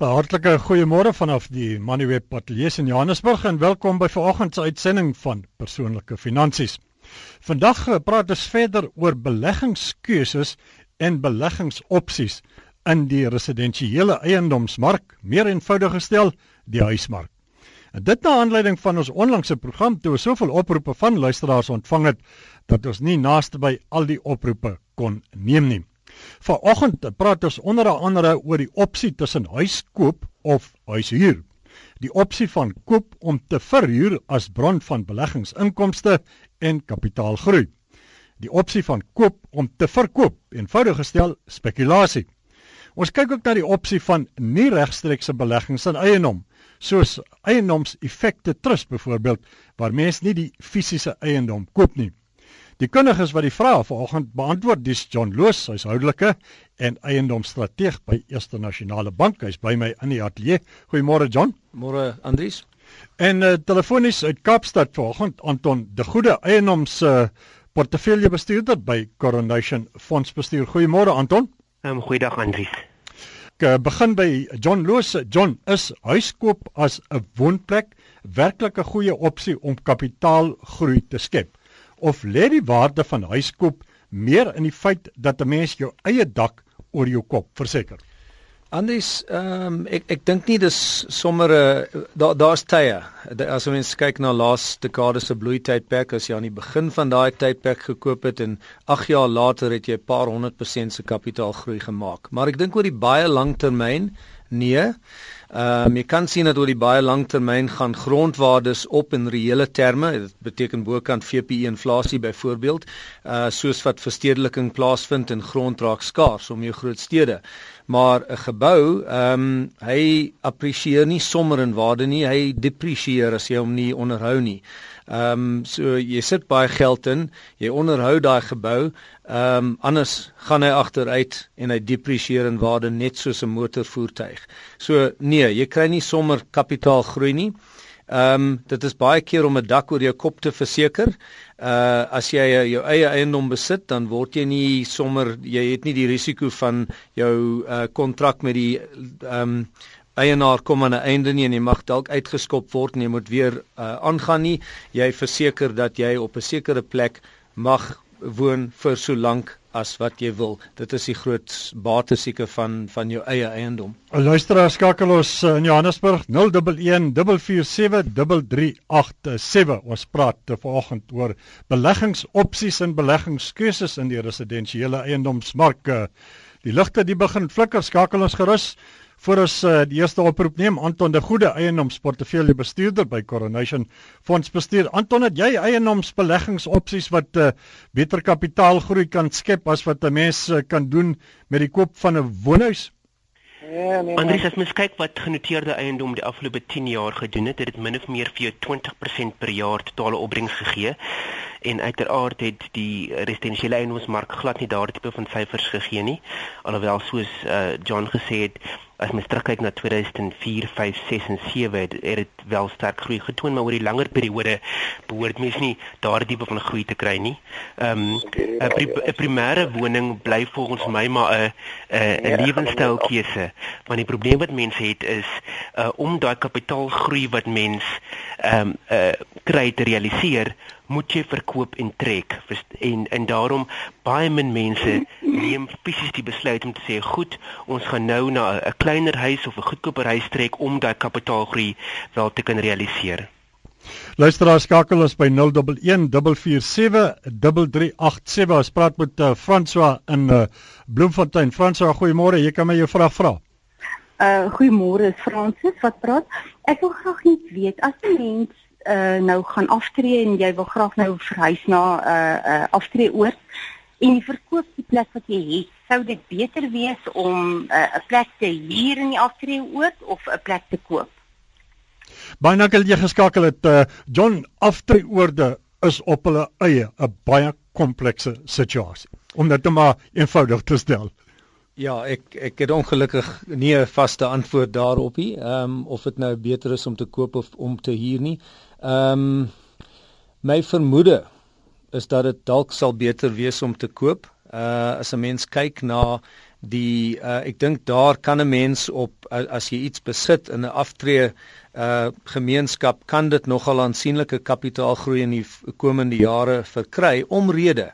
Hartlike goeiemôre vanaf die Moneyweb Ateljee in Johannesburg en welkom by vanoggend se uitsending van Persoonlike Finansies. Vandag praat ons verder oor beleggingskeuses en beleggingsopsies in die residensiële eiendomsmark, meer eenvoudig gestel, die huismark. En dit na aanleiding van ons onlangse program toe ons soveel oproepe van luisteraars ontvang het dat ons nie naaste by al die oproepe kon neem nie. Vanoggend praat ons onder andere oor die opsie tussen huiskoop of huishuur. Die opsie van koop om te verhuur as bron van beleggingsinkomste en kapitaalgroei. Die opsie van koop om te verkoop, eenvoudig gestel, spekulasie. Ons kyk ook na die opsie van nie regstreekse beleggings in eiendom, soos eiendomseffekte trust byvoorbeeld, waar mens nie die fisiese eiendom koop nie. Die kundiges wat die vrae vanoggend beantwoord, dis John Loos, hy's houdelike en eiendomsstrateeg by Eerste Nasionale Bank. Hy's by my in die ateljee. Goeiemôre John. Môre Andries. En uh, telefonies uit Kaapstad vanoggend Anton De Goede, eiendoms uh, portefeuljebestuurder by Coronation Fondsbestuur. Goeiemôre Anton. Um, goeiedag Andries. Ek uh, begin by John Loos. John, is huiskoop as 'n woonplek werklik 'n goeie opsie om kapitaalgroei te skep? Of lê die waarde van huiskoop meer in die feit dat 'n mens jou eie dak oor jou kop verseker? Andries, ehm um, ek ek dink nie dis sommer 'n uh, daar daar's tye. As ons kyk na laaste dekade se bloeitydperk, as jy aan die begin van daai tydperk gekoop het en 8 jaar later het jy 'n paar honderd persent se kapitaalgroei gemaak. Maar ek dink oor die baie lang termyn, nee. Ehm um, jy kan sien dat oor die baie lang termyn gaan grondwaardes op in reële terme. Dit beteken bokant VPI inflasie byvoorbeeld, uh soos wat verstedeliking plaasvind en grond raak skaars om jou groot stede. Maar 'n gebou, ehm um, hy appresieer nie sommer in waarde nie, hy depresieer as jy hom nie onderhou nie. Ehm um, so jy sit baie geld in, jy onderhou daai gebou, Ehm um, anders gaan hy agteruit en hy depresieer in waarde net soos 'n motorvoertuig. So nee, jy kry nie sommer kapitaalgroei nie. Ehm um, dit is baie keer om 'n dak oor jou kop te verseker. Uh as jy jou eie eiendom besit, dan word jy nie sommer jy het nie die risiko van jou uh kontrak met die ehm um, eienaar kom aan 'n einde nie en jy mag dalk uitgeskop word en jy moet weer uh aangaan nie. Jy verseker dat jy op 'n sekere plek mag woon vir so lank as wat jy wil. Dit is die groot bate seker van van jou eie eiendom. Luisteraar skakel ons eh, in Johannesburg 0114473387. Ons praat vanoggend oor beleggingsopsies en beleggingskeuses in die residensiële eiendomsmark. Die ligte die begin flikker, skakel ons gerus Voor ons uh, die eerste oproep neem Anton de Goede eiendomsportefeulje bestuurder by Coronation Fonds bestuur. Anton, het jy eiendomsbeleggingsopsies wat uh, beter kapitaalgroei kan skep as wat 'n mens uh, kan doen met die koop van 'n woonhuis? Ja, nee, Andries, as mens kyk wat genoteerde eiendom die afgelope 10 jaar gedoen het, het dit min of meer vir jou 20% per jaar totale opbrengs gegee. En uiteraard het die residensiële eiendomsmark glad nie daardie tipe van syfers gegee nie. Alhoewel soos uh, John gesê het, as mens terugkyk na 2004, 5, 6 en 7 het, het dit wel sterk groei getoon, maar oor die langer periode behoort mens nie daardie tipe van groei te kry nie. Ehm um, 'n pri primêre woning bly volgens my maar 'n 'n 'n lewenstylkeuse, want die probleem wat mense het is uh, om daai kapitaalgroei wat mens ehm um, uh, kry te realiseer moet jy verkoop en trek en en daarom baie min mense neem fisies die besluit om te sê goed ons gaan nou na 'n kleiner huis of 'n goedkoper huis trek om daai kapitaalgroei wel te kan realiseer. Luisteraars skakel ons by 0114473387 ons praat met uh, François in uh, Bloemfontein. François, goeiemôre. Jy kan my jou vraag vra. Uh goeiemôre, Fransis, wat praat? Ek wil graag net weet as 'n mens uh, nou gaan aftree en jy wil graag nou verhuis na 'n uh, uh, aftreeoord en jy verkoop die plek wat jy het, sou dit beter wees om 'n uh, plek te huur in die aftreeoord of 'n plek te koop? Baie dankie dat jy geskakel het. Uh, John, aftreeoorde is op hulle eie 'n baie komplekse situasie. Om dit net maar eenvoudig te stel. Ja, ek ek het ongelukkig nie 'n vaste antwoord daarop nie. Ehm um, of dit nou beter is om te koop of om te huur nie. Ehm um, my vermoede is dat dit dalk sal beter wees om te koop. Uh as 'n mens kyk na die uh, ek dink daar kan 'n mens op as jy iets besit in 'n aftree uh gemeenskap kan dit nogal aansienlike kapitaalgroei in die komende jare verkry omrede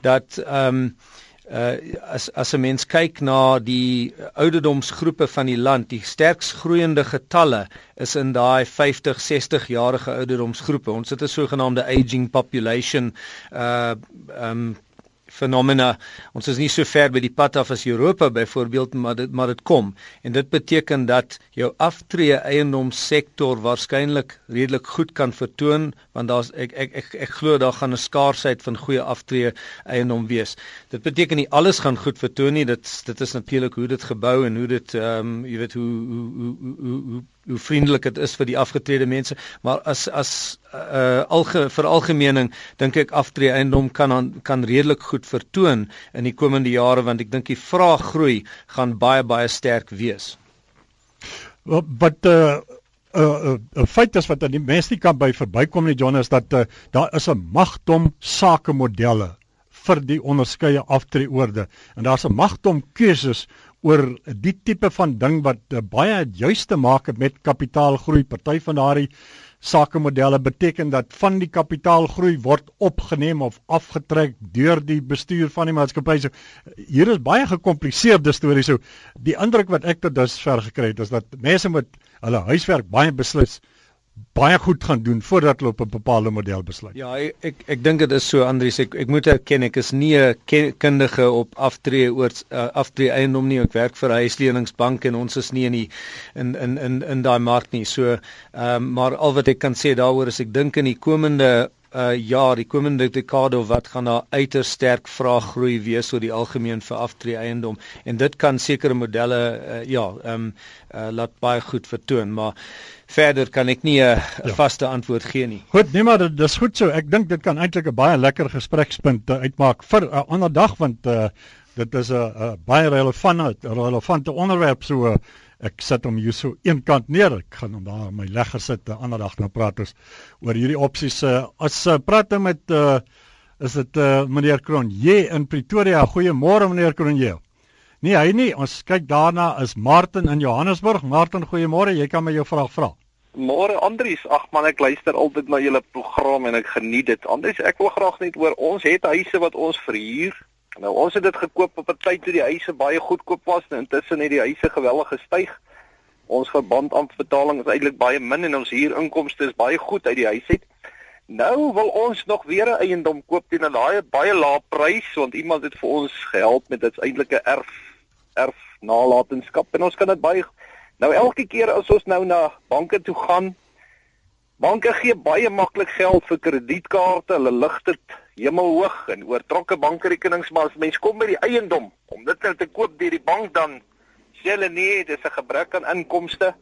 dat ehm um, uh as as 'n mens kyk na die ouderdomsgroepe van die land, die sterkst groeiende getalle is in daai 50, 60 jarige ouderdomsgroepe. Ons het 'n sogenaamde aging population uh um fenomena. Ons is nie so ver by die pad af as Europa byvoorbeeld, maar dit maar dit kom. En dit beteken dat jou aftree eiendomssektor waarskynlik redelik goed kan vertoon want daar's ek ek ek, ek glo daar gaan 'n skaarsheid van goeie aftree eiendom wees. Dit beteken nie alles gaan goed vertoon nie. Dit dit is natuurlik hoe dit gebou en hoe dit ehm um, jy weet hoe hoe hoe hoe, hoe hoe vriendelik dit is vir die afgetrede mense, maar as as uh alge veralgemening dink ek aftree eiendom kan aan, kan redelik goed vertoon in die komende jare want ek dink die vraag groei gaan baie baie sterk wees. Wat uh 'n uh, 'n uh, feit is wat aan die mense kan by verbykom nie John is dat uh, daar is 'n magdom sakemodelle vir die onderskeie aftreeoorde en daar's 'n magdom keuses oor die tipe van ding wat uh, baie juis te maak het met kapitaalgroei. Party van daardie sakemodelle beteken dat van die kapitaalgroei word opgeneem of afgetrek deur die bestuur van die maatskappy. So hier is baie gekompliseerde stories. So die indruk wat ek tot dusver gekry het is dat mense moet hulle huiswerk baie beslis baie goed gaan doen voordat hulle op 'n bepaalde model besluit. Ja, ek ek, ek dink dit is so Andrius ek ek moet erken ek is nie 'n kundige op aftree oor uh, aftree eiendom nie. Ek werk vir 'n huisleningsbank en ons is nie in die in in in in daai mark nie. So ehm um, maar al wat ek kan sê daaroor is ek dink in die komende uh ja, die komende dekade of wat gaan daar uiters sterk vraag groei wees oor die algemeen vir aftree eiendom en dit kan sekere modelle uh, ja, ehm um, uh, laat baie goed vertoon, maar verder kan ek nie 'n ja. vaste antwoord gee nie. Goed, nee maar dit is goed so. Ek dink dit kan eintlik 'n baie lekker gesprekspunt uh, uitmaak vir 'n uh, ander dag want uh dit is 'n uh, uh, baie relevante relevante onderwerp so uh, ek sit hom hier so een kant neer. Ek gaan hom daar my legger sit 'n ander dag nou praat ons oor hierdie opsies. Uh, as uh, praat nou met uh, is dit uh, meneer Kronje in Pretoria. Goeiemôre meneer Kronje. Nee, hy nie. Ons kyk daarna is Martin in Johannesburg. Martin, goeiemôre. Jy kan my jou vraag vra. Môre Andries, ag man, ek luister altyd na julle program en ek geniet dit. Andries, ek wil graag net hoor ons het huise wat ons verhuur Nou ons het dit gekoop op 'n tyd toe die huise baie goedkoop was en intussen het die huise geweldig gestyg. Ons verband aan betaling is eintlik baie min en ons huurinkomste is baie goed uit die huis uit. Nou wil ons nog weer 'n eiendom koop teen 'n baie baie lae prys want iemand het vir ons gehelp met dit eintlike erf erf nalatenskap en ons kan dit baie nou elke keer as ons nou na banke toe gaan banke gee baie maklik geld vir kredietkaarte, hulle lig dit hemelhoog en oortrokke bankrekenings maar as mens kom by die eiendom om dit nou te koop deur die bank dan sê hulle nee dis 'n gebrek aan inkomste.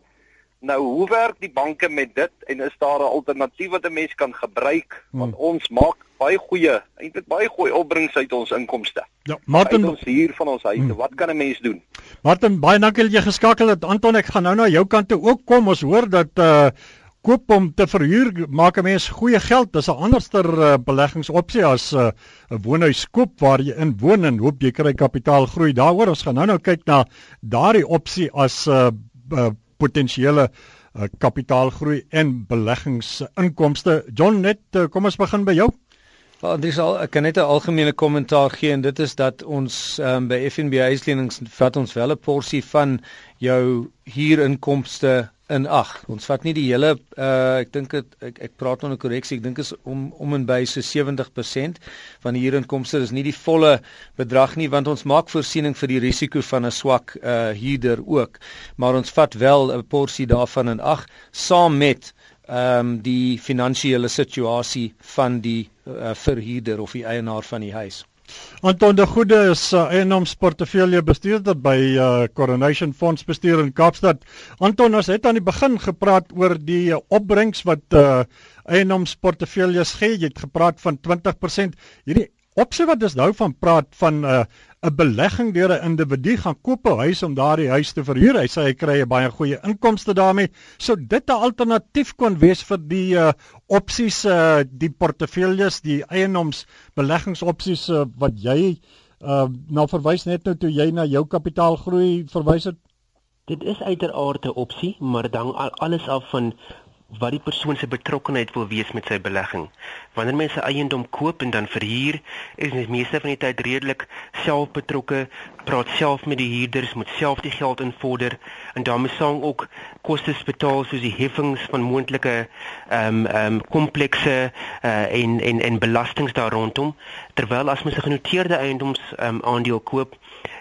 Nou hoe werk die banke met dit en is daar 'n alternatief wat 'n mens kan gebruik? Want hmm. ons maak baie goeie eintlik baie goeie opbrengs uit ons inkomste. Ja Martin ons hier van ons huise. Hmm. wat kan 'n mens doen? Martin baie dankie dat jy geskakel het. Anton ek gaan nou na jou kant toe ook kom. Ons hoor dat uh koop om te verhuur maak 'n mens goeie geld. Dis 'n anderster uh, beleggingsopsie as eh, 'n uh, woonhuis koop waar jy in woon en hoop jy kry kapitaal groei. Daaroor ons gaan nou nou kyk na daardie opsie as 'n uh, uh, potensiële uh, kapitaalgroei en beleggingsinkomste. John net uh, kom ons begin by jou. Wel, dis al ek kan net 'n algemene kommentaar gee en dit is dat ons um, by FNB huislenings vat ons wel 'n porsie van jou huurinkomste in ag. Ons vat nie die hele uh ek dink dit ek ek praat onder korreksie, ek dink is om om en by so 70% van die huurinkomste is nie die volle bedrag nie want ons maak voorsiening vir die risiko van 'n swak uh huurder ook. Maar ons vat wel 'n porsie daarvan in ag saam met ehm um, die finansiële situasie van die uh, verhuurder of die eienaar van die huis. Anton de Goede is uh, eiendomsportefeulje bestuurder by uh, Coronation Fonds bestuur in Kaapstad. Anton, ons het aan die begin gepraat oor die uh, opbrengs wat uh, eiendomsportefeuljes gee. Jy het gepraat van 20%. Hierdie opsie wat ons nou van praat van uh, 'n belegging deur 'n individu gaan koop 'n huis om daardie huis te verhuur. Hy sê hy kry 'n baie goeie inkomste daarmee. Sou dit 'n alternatief kon wees vir die uh, opsies uh, die portefeuilles, die eiendomsbeleggingsopsies uh, wat jy uh nou verwys net nou toe jy na jou kapitaalgroei verwys het. Dit is uiteraard 'n opsie, maar dan alles af van wat die persoon se betrokkenheid wil wees met sy belegging. Wanneer mense eiendom koop en dan verhuur, is dit meeste van die tyd redelik selfbetrokke, praat self met die huurders, moet self die geld invorder en daarmee saam ook kostes betaal soos die heffings van moontlike ehm um, ehm um, komplekse uh, en en en belastings daar rondom, terwyl as mens 'n genoteerde eiendoms ehm um, aandeel koop,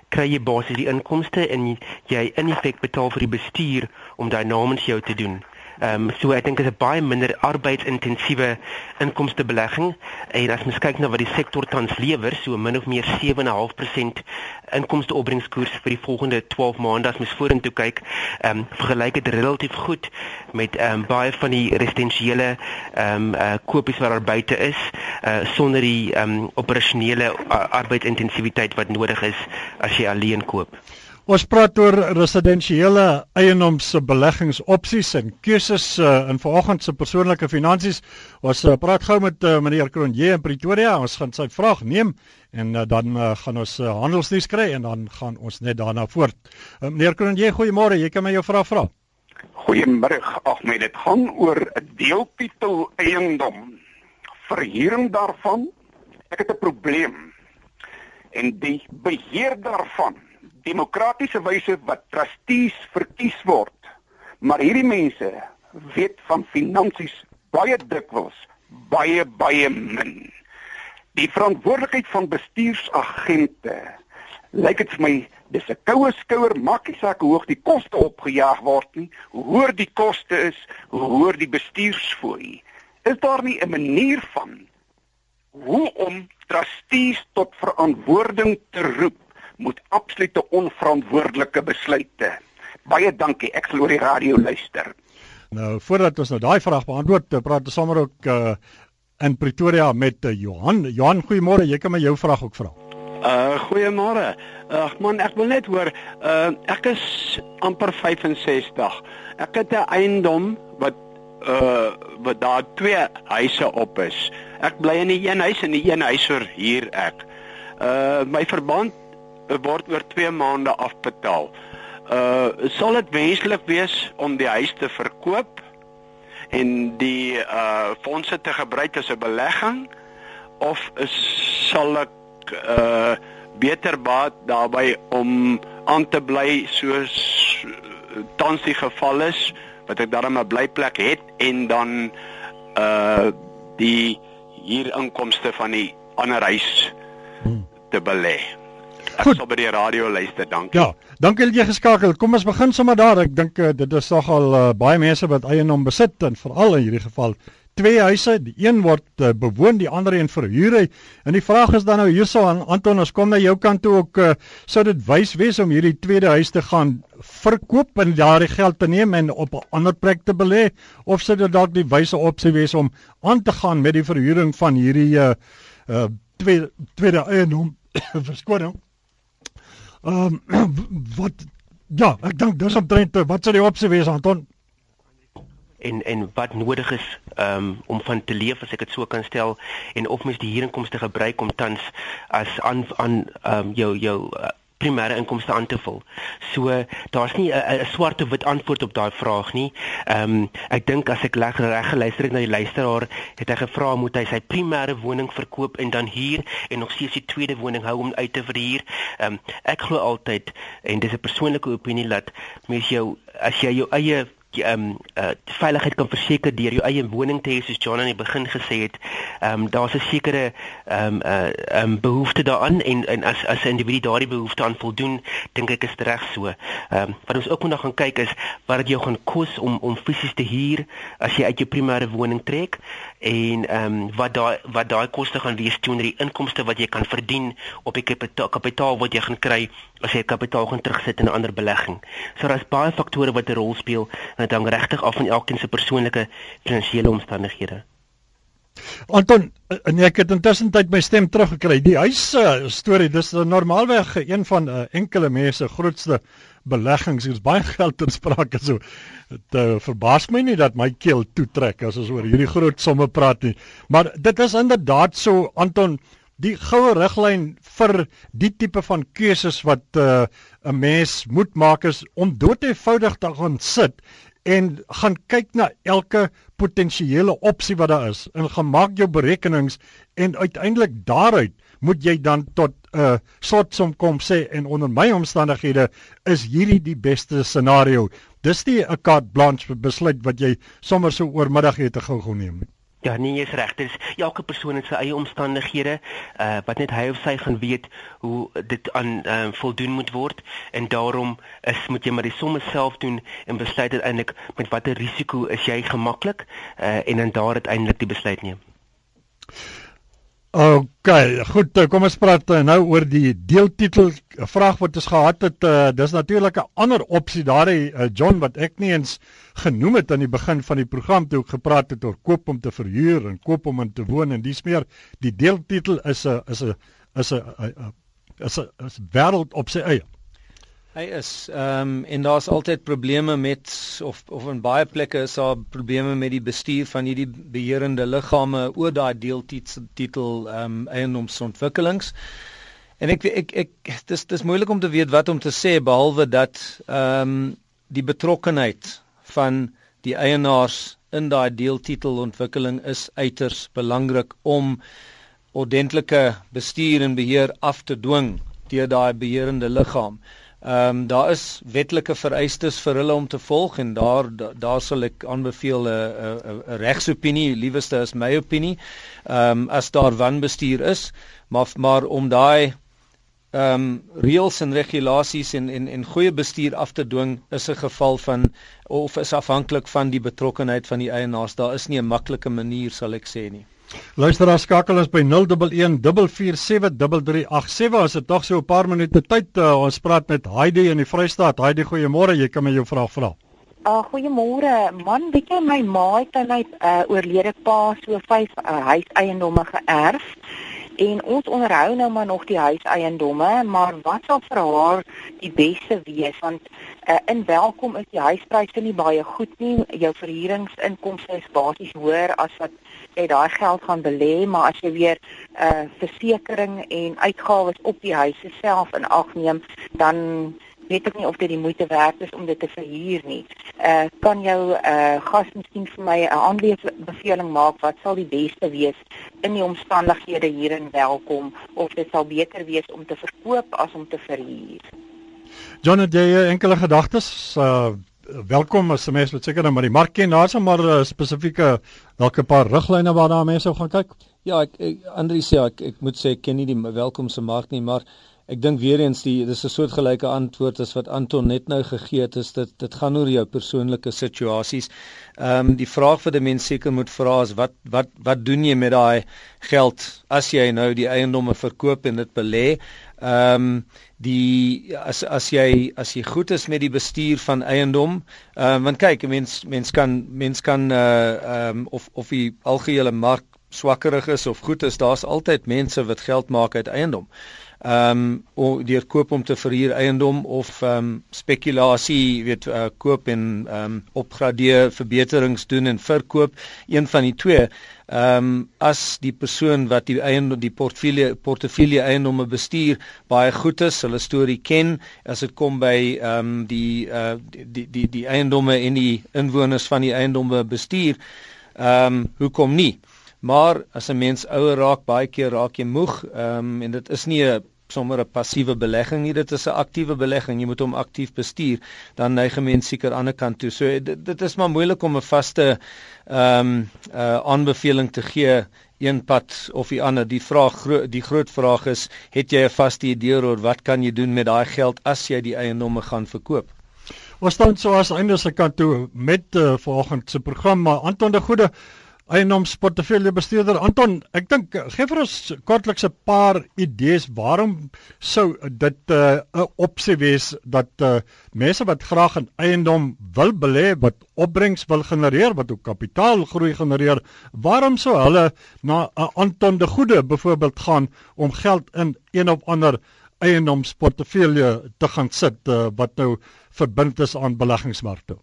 kry jy basies die inkomste en jy in effek betaal vir die bestuur om daai namens jou te doen. Ehm um, so ek dink dit is 'n baie minder arbeidsintensiewe inkomste belegging en as mens kyk na wat die sektor tans lewer, so min of meer 7.5% inkomste opbrengskoers vir die volgende 12 maande as mens vorentoe kyk, ehm um, vergelyk dit relatief goed met ehm um, baie van die residensiële ehm um, uh, kopies wat daar buite is, uh, sonder die ehm um, operasionele uh, arbeidsintensiteit wat nodig is as jy alleen koop. Ons praat oor residensiële eiendomsbeleggingsopsies en keuses uh, in vanoggend se persoonlike finansies. Ons uh, praat gou met uh, meneer Kronje in Pretoria. Ons gaan sy vraag neem en uh, dan uh, gaan ons uh, handelsnuus kry en dan gaan ons net daarna voort. Uh, meneer Kronje, goeiemôre. Jy kan my jou vraag vra. Goeiemôre. Ag nee, dit gaan oor 'n deeltitel eiendom. Verhuuring daarvan. Ek het 'n probleem. En die beheer daarvan demokratiese wyse wat trustees verkies word. Maar hierdie mense weet van finansies baie dikwels baie baie min. Die verantwoordelikheid van bestuursagente lyk dit vir my dis 'n koue skouer maak nie saak hoe hoog die koste opgejaag word nie, hoe hoër die koste is, hoe hoër die bestuursfooi. Is daar nie 'n manier van hoe om trustees tot verantwoording te roep moet absolute onverantwoordelike besluite. Baie dankie. Ek sal oor die radio luister. Nou voordat ons nou daai vraag beantwoord, praat ons sommer ook uh, in Pretoria met uh, Johan. Johan, goeiemôre. Jy kan my jou vraag ook vra. Uh goeiemôre. Ag uh, man, ek wil net hoor, uh ek is amper 65. Ek het 'n eiendom wat uh wat daar twee huise op is. Ek bly in die een huis en die een huis huur ek. Uh my verband word oor 2 maande afbetaal. Uh sal dit wenslik wees om die huis te verkoop en die uh fondse te gebruik as 'n belegging of sal ek uh beter baat daarbey om aan te bly soos tans die geval is wat ek daarmee 'n blyplek het en dan uh die hier inkomste van die ander huis hmm. te belê. Ek sal by die radio luister, dankie. Ja, dankie dat jy geskakel. Kom ons begin sommer daar. Ek dink uh, dit is nogal uh, baie mense wat eiendom besit en veral in hierdie geval twee huise, die een word uh, bewoon, die ander een verhuur hy. En die vraag is dan nou hierso aan Anton, ons kom na jou kant toe ook uh, sou dit wys wees om hierdie tweede huis te gaan verkoop en daardie geld te neem en op 'n ander plek te belê of sou dit dalk die wyse opsie wees om aan te gaan met die verhuuring van hierdie uh, uh tweede tweede eiendom verskoning Ehm um, wat ja, ek dink dis omtrent wat sou die opsie wees Anton? en en wat nodig is um, om van te leef as ek dit so kan stel en of mens die huurinkomste gebruik om tans as aan aan um, jou jou uh, primêre inkomste aan te vul. So daar's nie 'n swart of wit antwoord op daai vraag nie. Ehm um, ek dink as ek reg geluister het na die luisteraar, het hy gevra moet hy sy primêre woning verkoop en dan huur en nog steeds die tweede woning hou om uit te verhuur. Ehm um, ek glo altyd en dis 'n persoonlike opinie dat mens jou as jy jou eie ehm um, uh, veiligheid kan verseker deur jou eie woning te hê soos John aan die begin gesê het. Ehm um, daar's 'n sekere ehm um, uh ehm um, behoefte daaraan en en as as 'n individu daardie behoefte aan voldoen, dink ek is dit reg so. Ehm um, wat ons ook moet gaan kyk is wat dit jou gaan kos om om fisies te huur as jy uit jou primêre woning trek en ehm um, wat daai wat daai koste gaan wees teenoor die inkomste wat jy kan verdien op die kapitaal, wat jy gaan kry as jy kapitaal gaan terugsit in 'n ander belegging. So daar's baie faktore wat 'n rol speel dit hang regtig af van elkeen se persoonlike finansiële omstandighede. Anton, en ek het intussen tyd my stem teruggekry. Die huis uh, storie, dis normaalweg een van uh, enkele mense grootste beleggings. Dit's baie geld in sprake so. Dit uh, verbaas my nie dat my keel toetrek as ons oor hierdie groot somme praat nie. Maar dit is inderdaad so Anton die goue riglyn vir die tipe van keuses wat 'n uh, 'n mens moet maak is om doeteenvoudig te gaan sit en gaan kyk na elke potensiële opsie wat daar is en gaan maak jou berekenings en uiteindelik daaruit moet jy dan tot 'n uh, slotsom kom sê en onder my omstandighede is hierdie die beste scenario. Dis nie 'n carte blanche besluit wat jy sommer so oormiddag het te gou geneem nie. Ja, nee, jy's reg. Dis elke persoon het sy eie omstandighede, uh wat net hy of sy gaan weet hoe dit aan uh, voldoen moet word en daarom is moet jy maar die somme self doen en besluit uiteindelik met watter risiko is jy gemaklik uh en dan daar uiteindelik die besluit neem. OK, goed, eh, kom ons praat eh, nou oor die deeltitel vraag wat ons gehad het. Uh, dis natuurlik 'n ander opsie daardie uh, John wat ek nie eens genoem het aan die begin van die program toe ek gepraat het oor koop om te verhuur en koop om in te woon en dis meer die deeltitel is 'n is 'n is 'n is 'n is 'n wêreld op sy eie. Hy is ehm um, en daar's altyd probleme met of of in baie plekke is daar probleme met die bestuur van hierdie beheerende liggame oor daai deeltitel ehm um, eiendomsontwikkelings. En ek ek ek dis dis moeilik om te weet wat om te sê behalwe dat ehm um, die betrokkenheid van die eienaars in daai deeltitelontwikkeling is uiters belangrik om ordentlike bestuur en beheer af te dwing deur daai beheerende liggaam. Ehm um, daar is wetlike vereistes vir hulle om te volg en daar daar sal ek aanbeveel 'n 'n regsopinie, liewerste is my opinie. Ehm um, as daar wanbestuur is, maar maar om daai ehm um, reëls en regulasies en en en goeie bestuur af te dwing is 'n geval van of is afhanklik van die betrokkenheid van die eienaars. Daar is nie 'n maklike manier sal ek sê nie. Luisteraar skakel ons by 0114473387 as dit tog so 'n paar minute tyd uh, ons praat met Heidi in die Vrystaat. Heidi, goeiemôre. Jy kan my jou vraag vra. Uh, goeiemôre. Man, weet jy my ma het aan my uh, oorlede pa so vyf uh, huiseiendomme geërf en ons onderhou nou maar nog die huiseiendomme, maar wat sal vir haar die beste wees want uh, in welkom is die huispryse nie baie goed nie. Jou verhuuringsinkomste is basies hoër as wat jy daai geld gaan belê, maar as jy weer 'n uh, versekering en uitgawes op die huis self in ag neem, dan weet ek nie of dit die moeite werd is om dit te verhuur nie. Uh kan jou uh gas miskien vir my 'n aanbeveling maak wat sal die beste wees in die omstandighede hier in Welkom of dit sal beter wees om te verkoop as om te verhuur. Het jy enkele gedagtes uh welkom as mense wat seker nou maar die mark ken, daar's maar uh, spesifieke dalk 'n paar riglyne waarna mense gaan kyk. Ja, ek, ek Andri sê ek, ek moet sê ek ken nie die welkom se mark nie, maar Ek dink weer eens die dis 'n soortgelyke antwoord as wat Anton net nou gegee het is dit dit gaan oor jou persoonlike situasies. Ehm um, die vraag vir die mens seker moet vra is wat wat wat doen jy met daai geld as jy nou die eiendomme verkoop en dit belê? Ehm um, die as as jy as jy goed is met die bestuur van eiendom, ehm um, want kyk, mens mens kan mens kan uh ehm um, of of die algehele mark swakkerig is of goed is, daar's altyd mense wat geld maak uit eiendom ehm um, deur koop om te verhuur eiendom of ehm um, spekulasie, weet uh, koop en ehm um, opgradeer, verbeterings doen en verkoop, een van die twee. Ehm um, as die persoon wat die eiendom die portefeulje portefeulje eiendomme bestuur baie goed is, hulle storie ken as dit kom by ehm um, die uh die die die eiendomme en die inwoners van die eiendomme bestuur, ehm um, hoekom nie? Maar as 'n mens ouer raak, baie keer raak jy moeg, ehm um, en dit is nie 'n sommer 'n passiewe belegging nie, dit is 'n aktiewe belegging. Jy moet hom aktief bestuur, dan neig 'n mens seker aan die ander kant toe. So dit, dit is maar moeilik om 'n vaste ehm um, uh, aanbeveling te gee een pad of die ander. Die vraag gro die groot vraag is, het jy 'n vaste idee oor wat kan jy doen met daai geld as jy die eiendomme gaan verkoop? Ons staan so as einde se kant toe met uh, vanoggend se program, maar Anton de Goede eiendomsportefeulje bestuurder Anton, ek dink gee vir ons kortliks 'n paar idees waarom sou dit uh, 'n uh, opsie wees dat uh, mense wat graag in eiendom wil belê, wat opbrengs wil genereer, wat ook kapitaalgroei genereer, waarom sou hulle na 'n uh, Anton de Goede byvoorbeeld gaan om geld in een of ander eiendomsportefeulje te gaan sit uh, wat nou verbind is aan beleggingsmarkte?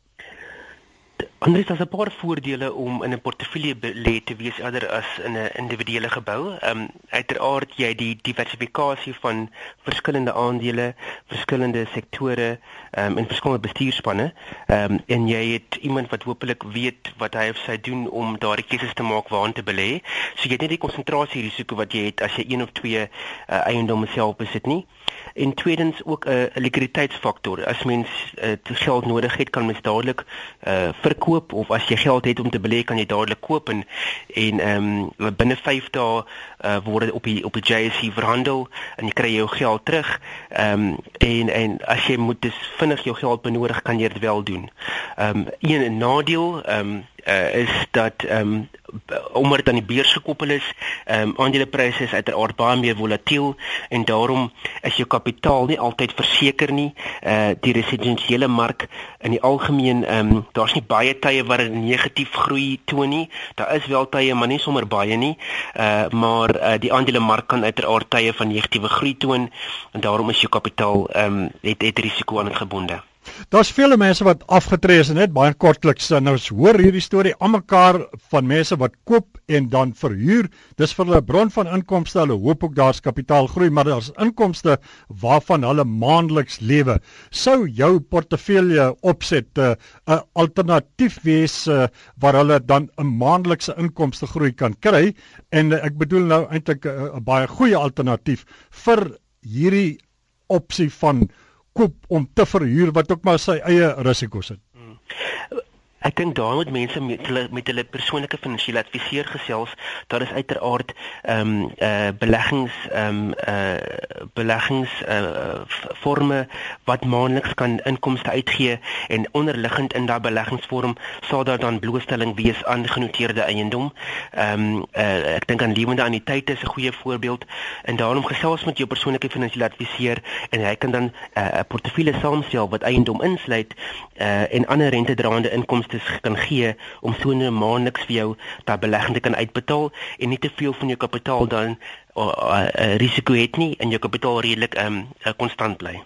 Anders as 'n paar voordele om in 'n portefeulje belê te wees eerder as in 'n individuele gebou. Ehm um, uiteraard jy die diversifikasie van verskillende aandele, verskillende sektore ehm um, en verskillende bestuurspanne. Ehm um, en jy het iemand wat hopelik weet wat hy of sy doen om daardie keuses te maak waar om te belê. So jy het nie die konsentrasie risiko wat jy het as jy een of twee uh, eiendomme self besit nie en tweedens ook 'n uh, likwiditeitsfaktor. As mens uh, geld nodig het, kan mens dadelik uh, verkoop of as jy geld het om te belê, kan jy dadelik koop en en ehm um, binne 5 dae uh, word dit op die op die JSE verhandel en jy kry jou geld terug. Ehm um, en en as jy moet dis vinnig jou geld benodig, kan jy dit wel doen. Ehm um, een nadeel ehm um, uh, is dat ehm um, omdat dit aan die beurs gekoppel is, ehm um, aandelepryse is uiteraard baie meer volatiel en daarom is jou kapitaal nie altyd verseker nie. Uh die residensiële mark in die algemeen ehm um, daar's nie baie tye waar dit negatief groei toon nie. Daar is wel tye maar nie sommer baie nie. Uh maar uh, die aandelemark kan uiteraard tye van negatiewe groei toon en daarom is jou kapitaal ehm um, het het risiko aan gebonde. Daar's vele mense wat afgetree is en net baie kortliks nou hoor hierdie storie almekaar van mense wat koop en dan verhuur. Dis vir hulle bron van inkomste. Hulle hoop ook daar's kapitaal groei, maar daar's inkomste waarvan hulle maandeliks lewe. Sou jou portefeulje opset eh, 'n uh, alternatief wees uh, waar hulle dan 'n maandelikse inkomste groei kan kry en uh, ek bedoel nou eintlik 'n uh, baie goeie alternatief vir hierdie opsie van koop om te verhuur wat ook maar sy eie risiko's het. Ek dink daar moet mense met hulle met hulle persoonlike finansiële adviseur gesels. Daar is uiteraard ehm um, eh uh, beleggings ehm um, eh uh, beleggings eh uh, forme wat maandeliks kan inkomste uitgee en onderliggend in daardie beleggingsvorm sal daar dan blootstelling wees aan genoteerde eiendom. Ehm um, eh uh, ek dink aan lewende anniteite is 'n goeie voorbeeld en daarom gesels met jou persoonlike finansiële adviseur en hy kan dan 'n uh, portefeulje saamstel wat eiendom insluit eh uh, en ander rentedraende inkomste bates kan gee om so 'n maandeliks vir jou daai belegging te kan uitbetaal en nie te veel van jou kapitaal dan 'n uh, uh, uh, risiko het nie en jou kapitaal redelik ehm um, konstant bly.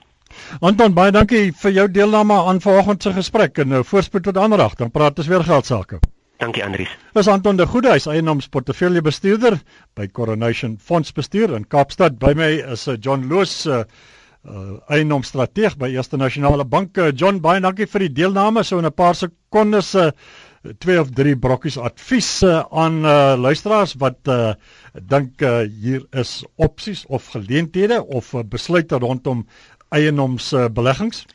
Anton baie dankie vir jou deelname aan vanoggend se gesprek en nou voorspoed tot ander dag dan praat ons weer geld sake. Dankie Andries. Dis Anton de Goede, hy's eiendomsportefeulje bestuurder by Coronation Fondsbestuur in Kaapstad. By my is uh, John Loos uh, uh eiendomsstrateeg by Eerste Nasionale Bank. Uh, John, baie dankie vir die deelname. So in 'n paar sekondes uh twee of drie brokkies advies uh, aan uh luisteraars wat uh dink uh, hier is opsies of geleenthede of uh, besluite rondom eiendoms uh, beleggings.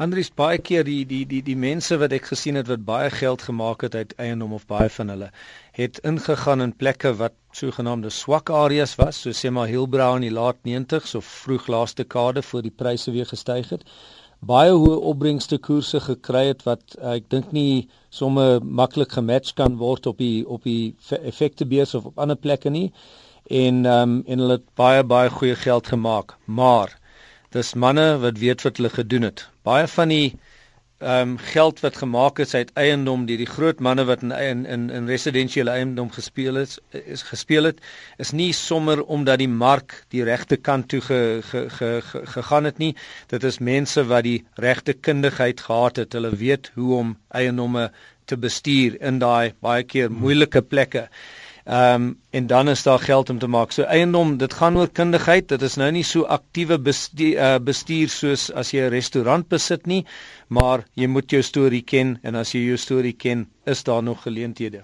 Andries baie keer die die die die mense wat ek gesien het wat baie geld gemaak het uit eiendom of baie van hulle het ingegaan in plekke wat sogenaamde swak areas was, so sê maar Hillbrow in die laat 90s of vroeg laaste dekade voor die pryse weer gestyg het. Baie hoë opbrengste koerse gekry het wat uh, ek dink nie somme maklik gematch kan word op die op die effekte beurs of op ander plekke nie. En ehm um, en hulle het baie baie goeie geld gemaak, maar dis manne wat weet wat hulle gedoen het. Baie van die ehm um, geld wat gemaak is uit eiendom deur die groot manne wat in in in, in residensiële eiendom gespeel het is gespeel het is nie sommer omdat die mark die regte kant toe ge, ge, ge, ge, gegaan het nie. Dit is mense wat die regte kundigheid gehad het. Hulle weet hoe om eiendomme te bestuur in daai baie keer moeilike plekke. Ehm um, en dan is daar geld om te maak. So eiendom, dit gaan oor kundigheid. Dit is nou nie so aktiewe bestuur, uh, bestuur soos as jy 'n restaurant besit nie, maar jy moet jou storie ken en as jy jou storie ken, is daar nog geleenthede.